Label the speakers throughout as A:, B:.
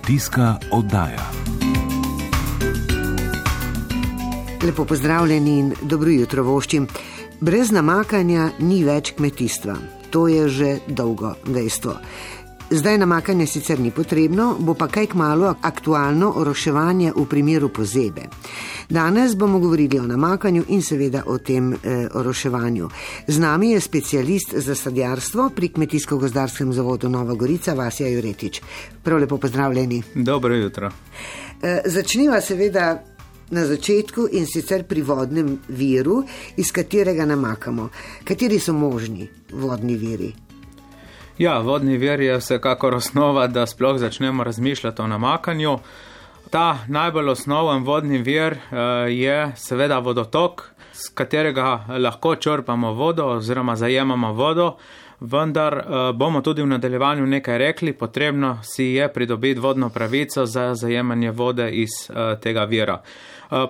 A: Kmetijska oddaja.
B: Lepo pozdravljeni in dobro jutro voščim. Brez namakanja ni več kmetijstva. To je že dolgo dejstvo. Zdaj namakanje sicer ni potrebno, bo pa kaj kmalo aktualno oroševanje v primeru pozebe. Danes bomo govorili o namakanju in seveda o tem e, oroševanju. Z nami je specialist za sadjarstvo pri Kmetijsko-gozdarskem zavodu Nova Gorica, Vasja Juretič. Prav lepo pozdravljeni.
C: Dobro jutro.
B: E, začniva seveda. Na začetku in sicer pri vodnem viru, iz katerega namakamo. Kateri so možni vodni viri?
C: Ja, vodni vir je vsekakor osnova, da sploh začnemo razmišljati o namakanju. Ta najbolj osnoven vodni vir eh, je seveda vodotok, z katerega lahko črpamo vodo oziroma zajemamo vodo, vendar eh, bomo tudi v nadaljevanju nekaj rekli, potrebno si je pridobiti vodno pravico za zajemanje vode iz eh, tega vira.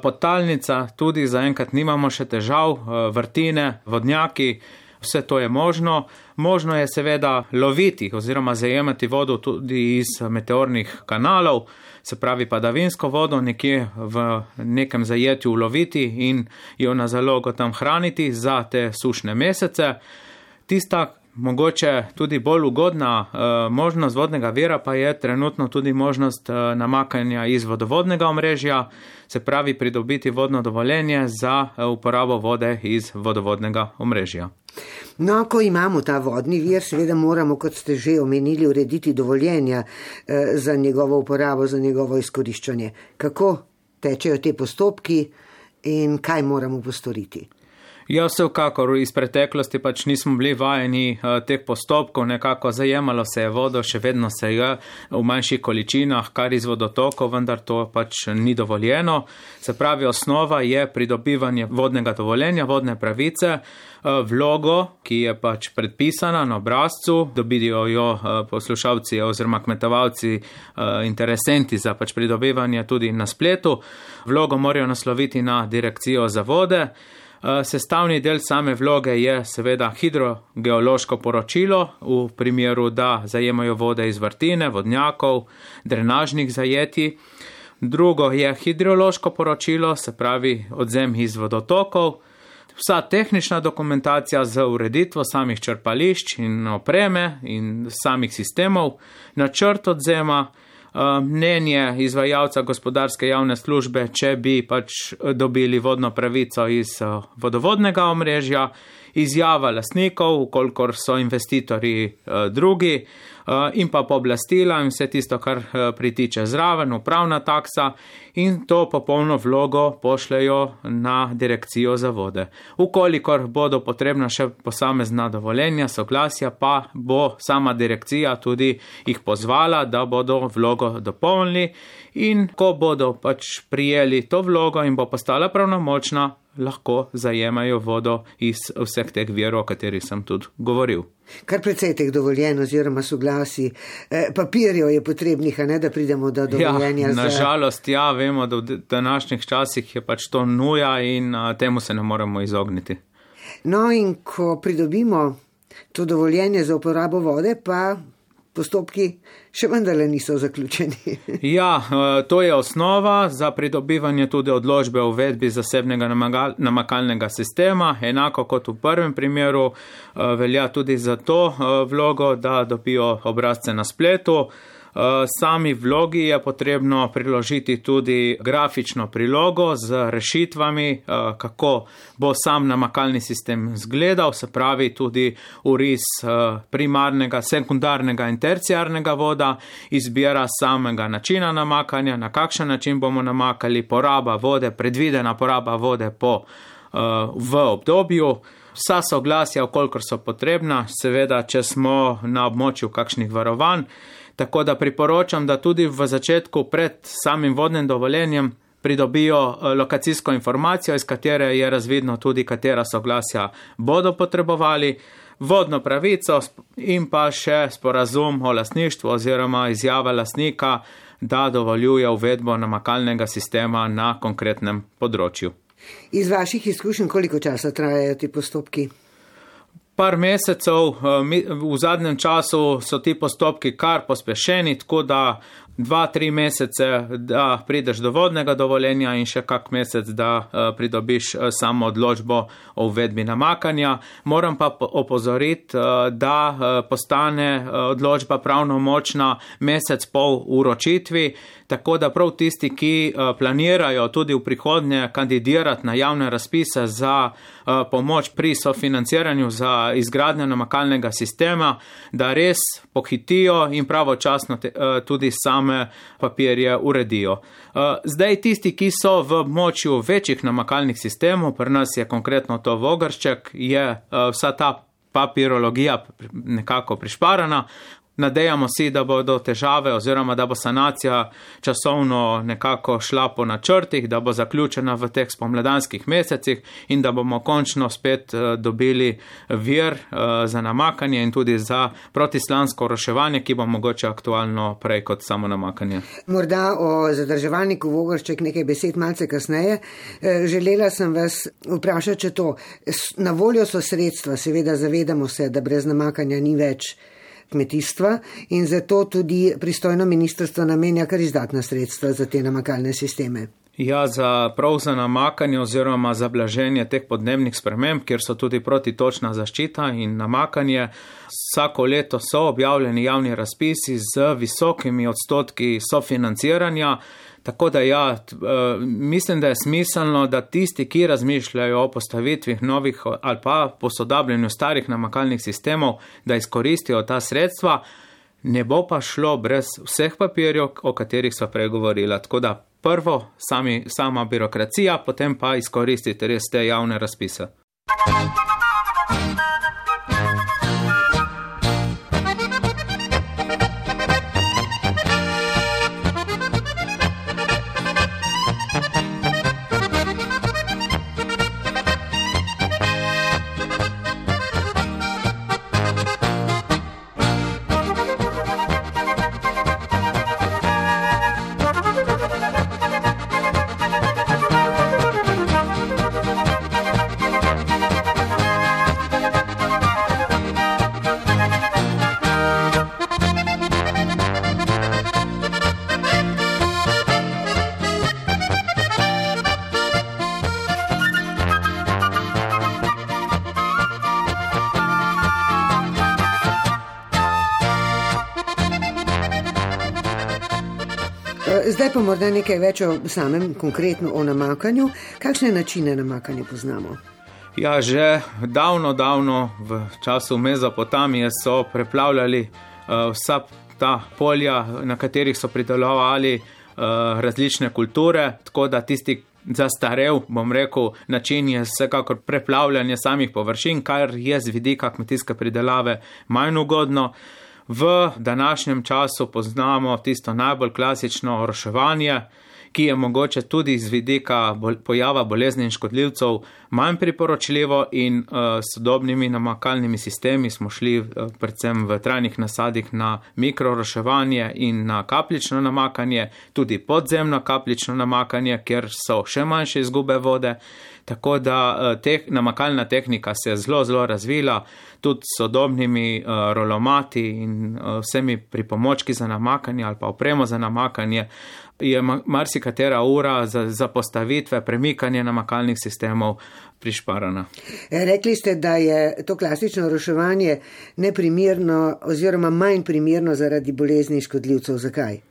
C: Podtalnica tudi zaenkrat nimamo še težav, vrtine, vodnjaki, vse to je možno. Možno je seveda loviti oziroma zajemati vodo tudi iz meteornih kanalov, se pravi padavinsko vodo nekje v nekem zajetju uloviti in jo na zalogo tam hraniti za te sušne mesece. Tista, mogoče tudi bolj ugodna uh, možnost vodnega vira pa je trenutno tudi možnost uh, namakanja iz vodovodnega omrežja, se pravi pridobiti vodno dovoljenje za uh, uporabo vode iz vodovodnega omrežja.
B: No, ko imamo ta vodni vir, seveda moramo, kot ste že omenili, urediti dovoljenja eh, za njegovo uporabo, za njegovo izkoriščanje. Kako tečejo te postopki in kaj moramo postoriti?
C: Ja, vsekakor iz preteklosti pač nismo bili vajeni uh, teh postopkov, nekako zajemalo se je vodo, še vedno se je v manjših količinah, kar iz vodotokov, vendar to pač ni dovoljeno. Se pravi, osnova je pridobivanje vodnega dovoljenja, vodne pravice, uh, vlogo, ki je pač predpisana na obrazcu, dobijo jo uh, poslušalci oziroma kmetovalci, interesenti za pač pridobivanje tudi na spletu. Vlogo morajo nasloviti na direkcijo za vode. Eh, sestavni del same vloge je seveda hidrogeološko poročilo v primeru, da zajemajo vode iz vrtine, vodnjakov, drenažnih zajetij. Drugo je hidrološko poročilo, se pravi odzem iz vodotokov. Vsa tehnična dokumentacija za ureditvo samih črpališč in opreme in samih sistemov, načrt odzema, mnenje izvajalca gospodarske javne službe, če bi pač dobili vodno pravico iz eh, vodovodnega omrežja, izjava lasnikov, ukolikor so investitorji eh, drugi, Eh, in pa pooblastila in vse tisto, kar eh, pritiče zraven, upravna taksa in to popolno vlogo pošljajo na direkcijo za vode. Ukolikor bodo potrebna še posamezna dovoljenja, soglasja, pa bo sama direkcija tudi jih pozvala, da bodo vlogo dopolnili in ko bodo pač prijeli to vlogo in bo postala pravnomočna, lahko zajemajo vodo iz vseh teh virov, o katerih sem tudi govoril.
B: Kar precej teh dovoljen oziroma soglasi, eh, papirjev je potrebnih, a ne da pridemo do ja, dovoljenja.
C: Ja, nažalost, za... ja, vemo, da v današnjih časih je pač to nuja in a, temu se ne moremo izogniti.
B: No in ko pridobimo to dovoljenje za uporabo vode, pa postopki še vendarle niso zaključeni.
C: ja, eh, to je osnova za pridobivanje tudi odložbe o uvedbi zasebnega namakalnega sistema. Enako kot v prvem primeru eh, velja tudi za to eh, vlogo, da dobijo obrazce na spletu. Eh, sami vlogi je potrebno priložiti tudi grafično prilogo z rešitvami, eh, kako bo sam namakalni sistem zgledal, se pravi tudi uris eh, primarnega, sekundarnega in terciarnega voda, izbira samega načina namakanja, na kakšen način bomo namakali, poraba vode, predvidena poraba vode po, v obdobju. Vsa soglasja, okolikor so potrebna, seveda, če smo na območju kakšnih varovanj, Tako da priporočam, da tudi v začetku pred samim vodnim dovoljenjem pridobijo eh, lokacijsko informacijo, iz katere je razvidno tudi, katera soglasja bodo potrebovali, vodno pravico in pa še sporazum o lasništvu oziroma izjava lasnika, da dovoljuje uvedbo namakalnega sistema na konkretnem področju.
B: Iz vaših izkušenj, koliko časa trajajo ti postopki?
C: Par mesecev, eh, v zadnjem času so ti postopki kar pospešeni, tako da dva, tri mesece, da prideš do vodnega dovoljenja in še kak mesec, da uh, pridobiš uh, samo odločbo o uvedbi namakanja. Moram pa opozoriti, uh, da postane odločba pravno močna mesec pol uročitvi, tako da prav tisti, ki planirajo tudi v prihodnje kandidirati na javne razpise za pomoč pri sofinanciranju za izgradnjo namakalnega sistema, da res pohitijo in pravočasno tudi same same papirje uredijo. Uh, zdaj tisti, ki so v območju večjih namakalnih sistemov, pri nas je konkretno to vogršček, je uh, vsa ta papirologija nekako prišparana, Nadejamo si, da bodo težave oziroma da bo sanacija časovno nekako šla po načrtih, da bo zaključena v teh spomladanskih mesecih in da bomo končno spet eh, dobili vir eh, za namakanje in tudi za protislansko roševanje, ki bo mogoče aktualno prej kot samo namakanje.
B: Morda o zadrževalniku Vogršček nekaj besed malce kasneje. Eh, želela sem vas vprašati, če to na voljo so sredstva, seveda zavedamo se, da brez namakanja ni več kmetijstva in zato tudi pristojno ministrstvo namenja kar izdatna sredstva za te namakalne sisteme.
C: Ja, za prav za namakanje oziroma za blaženje teh podnebnih sprememb, kjer so tudi protitočna zaščita in namakanje, vsako leto so objavljeni javni razpisi z visokimi odstotki sofinanciranja. Tako da ja, eh, mislim, da je smiselno, da tisti, ki razmišljajo o postavitvi novih ali pa posodabljenju starih namakalnih sistemov, da izkoristijo ta sredstva, ne bo pa šlo brez vseh papirjev, o katerih sva pregovorila. Tako da prvo sami, sama birokracija, potem pa izkoristite res te javne razpise. Thank you.
B: Zdaj pa morda nekaj več o samem konkretno o namakanju. Kakšne načine namakanja poznamo?
C: Ja, že davno, davno v času Mezopotamije so preplavljali uh, vsa ta polja, na katerih so pridelovali uh, različne kulture, tako da tisti zastarev, bom rekel, način je vsekakor preplavljanje samih površin, kar je z vidika kmetijske pridelave manj ugodno. Uh, V današnjem času poznamo tisto najbolj klasično oroševanje, ki je mogoče tudi z vidika pojava bolezni in škodljivcev manj priporočljivo in uh, sodobnimi namakalnimi sistemi smo šli uh, predvsem v trajnih nasadih na mikroroševanje in na kapljično namakanje, tudi podzemno kapljično namakanje, ker so še manjše izgube vode. Tako da uh, teh, namakalna tehnika se je zelo, zelo razvila, tudi s sodobnimi uh, rolomati in uh, vsemi pripomočki za namakanje ali pa opremo za namakanje. Je marsikatera ura za, za postavitve, premikanje namakalnih sistemov prišparana.
B: Rekli ste, da je to klasično roševanje neprimerno oziroma manj primerno zaradi bolezni škodljivcev. Zakaj?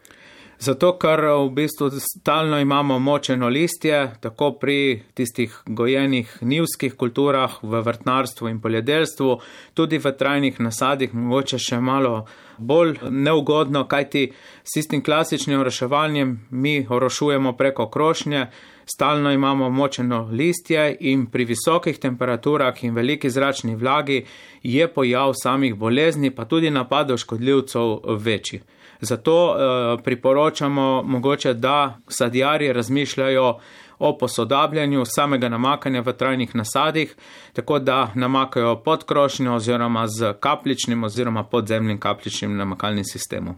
C: Zato, ker v bistvu stalno imamo močeno listje, tako pri tistih gojenih nivskih kulturah, v vrtnarstvu in poljedelstvu, tudi v trajnih nasadih, mogoče še malo bolj neugodno, kajti s tistim klasičnim oroševanjem mi orošujemo preko krošnje, stalno imamo močeno listje in pri visokih temperaturah in veliki zračni vlagi je pojav samih bolezni, pa tudi napadov škodljivcev večji. Zato eh, priporočamo mogoče, da sadjarji razmišljajo o posodabljanju samega namakanja v trajnih nasadih, tako da namakajo pod krošnjo oziroma z kapljičnim oziroma podzemnim kapljičnim namakalnim sistemom.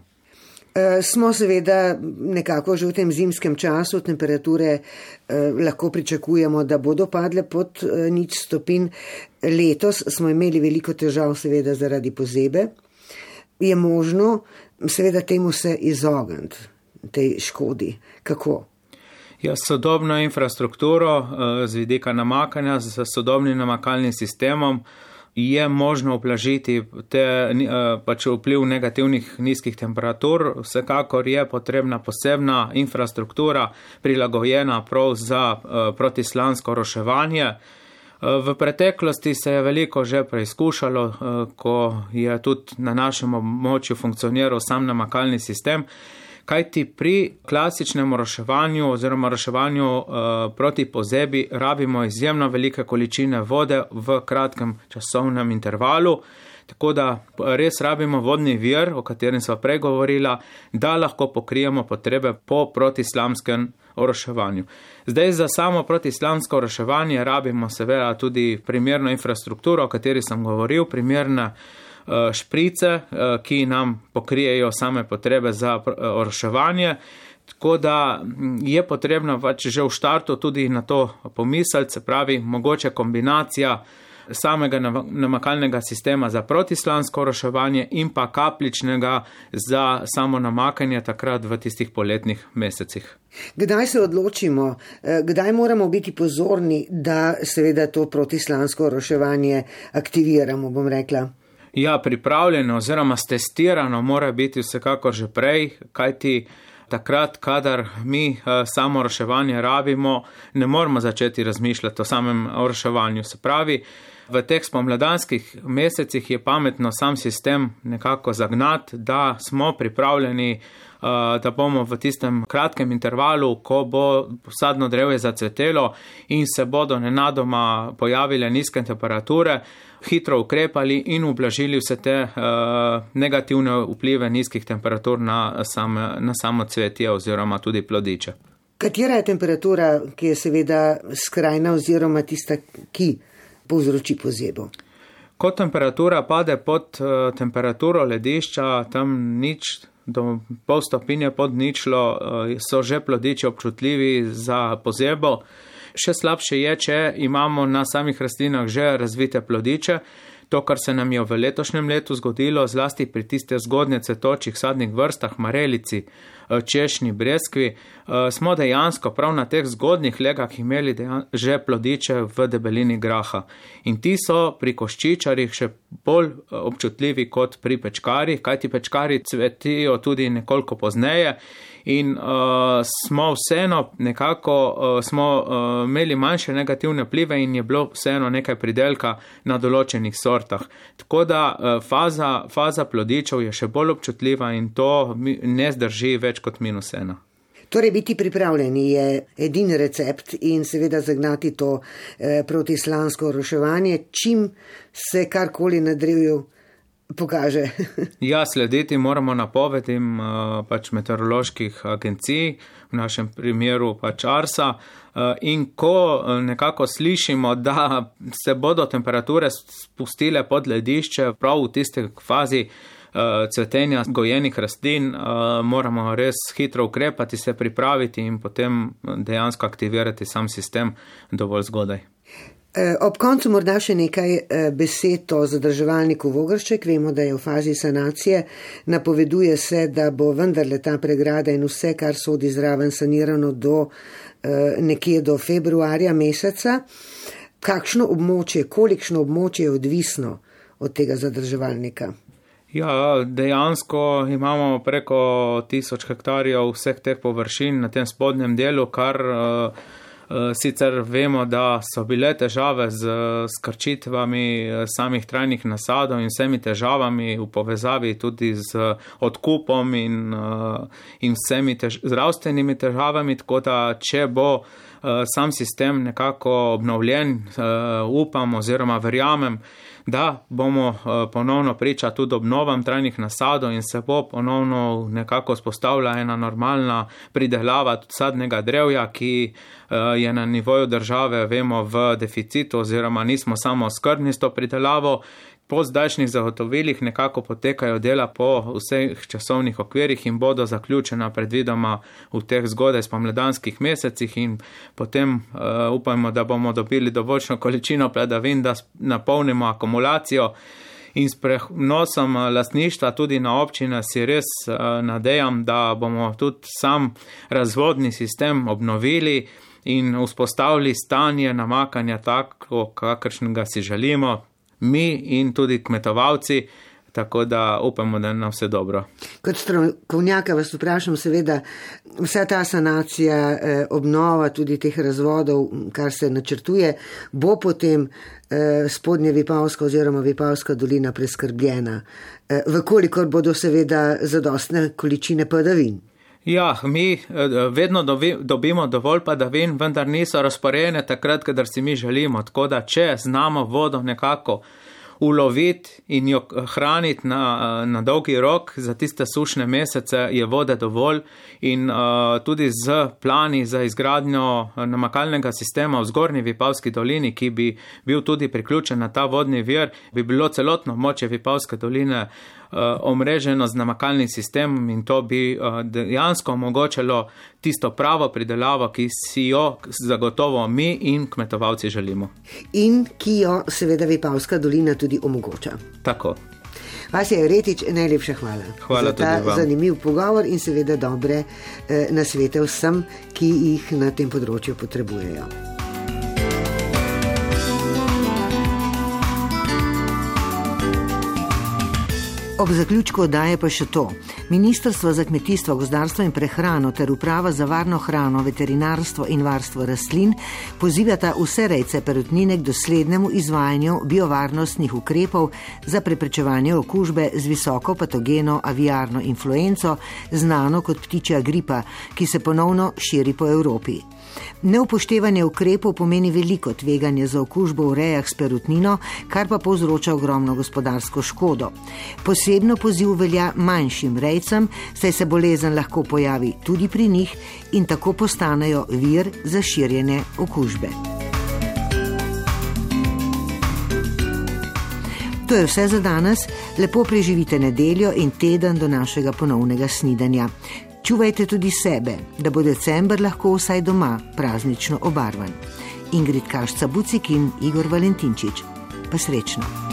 B: Eh, smo seveda nekako že v tem zimskem času, temperature eh, lahko pričakujemo, da bodo padle pod eh, nič stopin. Letos smo imeli veliko težav seveda zaradi pozebe. je možno seveda temu se izogniti, tej škodi. Kako?
C: Ja, sodobno infrastrukturo eh, z vidika namakanja, z sodobnim namakalnim sistemom je možno oblažiti te, eh, pač vpliv negativnih nizkih temperatur. Vsekakor je potrebna posebna infrastruktura prilagojena prav za eh, protislansko roševanje. V preteklosti se je veliko že preizkušalo, ko je tudi na našem območju funkcioniral sam namakalni sistem kajti pri klasičnem roševanju oziroma roševanju uh, proti pozebi rabimo izjemno velike količine vode v kratkem časovnem intervalu. Tako da res rabimo vodni vir, o katerem smo pregovorila, da lahko pokrijemo potrebe po protislamskem oroševanju. Zdaj za samo protislamsko oroševanje rabimo seveda tudi primerno infrastrukturo, o kateri sem govoril, primerne Eh, šprice, eh, ki nam pokrijejo same potrebe za eh, oroševanje. Tako da je potrebno pač že v štartu tudi na to pomisliti, se pravi, mogoče kombinacija samega namakalnega sistema za protislansko oroševanje in pa kapličnega za samo namakanje takrat v tistih poletnih mesecih.
B: Kdaj se odločimo, kdaj moramo biti pozorni, da seveda to protislansko oroševanje aktiviramo, bom rekla?
C: Ja, pripravljeno oziroma stestirano mora biti vsekakor že prej, kajti takrat, kadar mi uh, samo reševanje rabimo, ne moramo začeti razmišljati o samem reševanju. Se pravi, v teh spomladanskih mesecih je pametno sam sistem nekako zagnati, da smo pripravljeni Eh, da bomo v tistem kratkem intervalu, ko bo sadno drevje zacvetelo in se bodo nenadoma pojavile nizke temperature, hitro ukrepali in ublažili vse te uh, negativne vplive nizkih temperatur na, sam, na samo cvetje oziroma tudi plodiče.
B: Katera je temperatura, ki je seveda skrajna oziroma tista, ki povzroči pozebo?
C: Ko temperatura pade pod uh, temperaturo ledišča, tam nič do pol stopinje pod ničlo eh, so že plodiči občutljivi za pozebo. Še slabše je, če imamo na samih rastlinah že razvite plodiče. To, kar se nam je v letošnjem letu zgodilo, zlasti pri tiste zgodnje cvetočih sadnih vrstah, marelici, češnji, breskvi, eh, smo dejansko prav na teh zgodnih legah imeli že plodiče v debelini graha. In ti so pri koščičarjih še bolj eh, občutljivi kot pri pečkarjih, kajti pečkari cvetijo tudi nekoliko pozneje in uh, smo vseeno nekako uh, smo, uh, imeli manjše negativne plive in je bilo vseeno nekaj pridelka na določenih sortah. Tako da uh, faza, faza plodičev je še bolj občutljiva in to ne zdrži več kot minus ena.
B: Torej, biti pripravljeni je edini recept in seveda zagnati to eh, protislansko roševanje, čim se karkoli na drevju pokaže.
C: ja, slediti moramo napovedim uh, pač meteoroloških agencij, v našem primeru pač Arsa. Uh, in ko uh, nekako slišimo, da se bodo temperature spustile pod ledišče, prav v tisti fazi cvetenja gojenih rastlin, moramo res hitro ukrepati, se pripraviti in potem dejansko aktivirati sam sistem dovolj zgodaj.
B: Eh, ob koncu morda še nekaj eh, besed o zadrževalniku Vogršček. Vemo, da je v fazi sanacije. Napoveduje se, da bo vendarle ta pregrada in vse, kar sodi zraven, sanirano do eh, nekje do februarja meseca. Kakšno območje, kolikšno območje je odvisno od tega zadrževalnika?
C: Ja, dejansko imamo preko tisoč hektarjev vseh teh površin na tem spodnjem delu, kar uh, sicer vemo, da so bile težave z skrčitvami eh, samih trajnih nasadov in vsemi težavami v povezavi tudi z odkupom in, eh, in vsemi tež zdravstvenimi težavami, tako da če bo sam sistem nekako obnovljen, upam oziroma verjamem, da bomo eh, ponovno priča tudi obnovam trajnih nasadov in se bo ponovno nekako spostavila ena normalna pridelava sadnega drevja, ki eh, je na nivoju države, vemo, v deficitu oziroma nismo samo skrbni s to pridelavo po zdajšnjih zagotovilih nekako potekajo dela po vseh časovnih okvirih in bodo zaključena predvidoma v teh zgodaj spomladanskih mesecih in potem uh, upajmo, da bomo dobili dovoljšno količino pladavin, da napolnimo akumulacijo In s prenosom lastništva tudi na občine si res nadejam, da bomo tudi sam razvodni sistem obnovili in vzpostavili stanje namakanja tako, kakršnega si želimo, mi in tudi kmetovalci. Tako da upamo, da je na vse dobro.
B: Kot strokovnjaka vas vprašam, seveda, vsa ta sanacija, eh, obnova tudi teh razvodov, kar se načrtuje, bo potem eh, spodnja Vipavska oziroma Vipavska dolina preskrbljena, eh, vkolikor bodo seveda zadostne količine padavin.
C: Ja, mi eh, vedno dobimo dovolj padavin, vendar niso razporejene takrat, kadar si mi želimo. Tako da, če znamo vodo nekako uloviti in jo hraniti na, na dolgi rok, za tiste sušne mesece je vode dovolj in uh, tudi z plani za izgradnjo namakalnega sistema v zgornji Vipavski dolini, ki bi bil tudi priključen na ta vodni vir, bi bilo celotno moče Vipavske doline uh, Eh, omreženo z namakalnim sistemom in to bi eh, dejansko omogočalo tisto pravo pridelavo, ki si jo zagotovo mi in kmetovalci želimo.
B: In ki jo seveda Vipavska dolina tudi omogoča.
C: Tako.
B: Vas je Retič, najlepša hvala.
C: Hvala za ta
B: zanimiv pogovor in seveda dobre eh, nasvete vsem, ki jih na tem področju potrebujejo. Ob zaključku oddaje pa še to. Ministrstvo za kmetijstvo, gozdarstvo in prehrano ter uprava za varno hrano, veterinarstvo in varstvo rastlin pozivata vse rejce perutnine k doslednemu izvajanju biovarnostnih ukrepov za preprečevanje okužbe z visoko patogeno aviarno influenco, znano kot ptičja gripa, ki se ponovno širi po Evropi. Neupoštevanje ukrepov pomeni veliko tveganje za okužbo v rejah s perutnino, kar pa povzroča ogromno gospodarsko škodo. Posebno poziv velja manjšim rejcem, saj se bolezen lahko pojavi tudi pri njih in tako postanejo vir za širjenje okužbe. To je vse za danes. Lepo preživite nedeljo in teden do našega ponovnega snidanja. Čuvajte tudi sebe, da bo decembr lahko vsaj doma praznično obarvan. Ingrid Kašca Bucik in Igor Valentinčič. Pa srečno!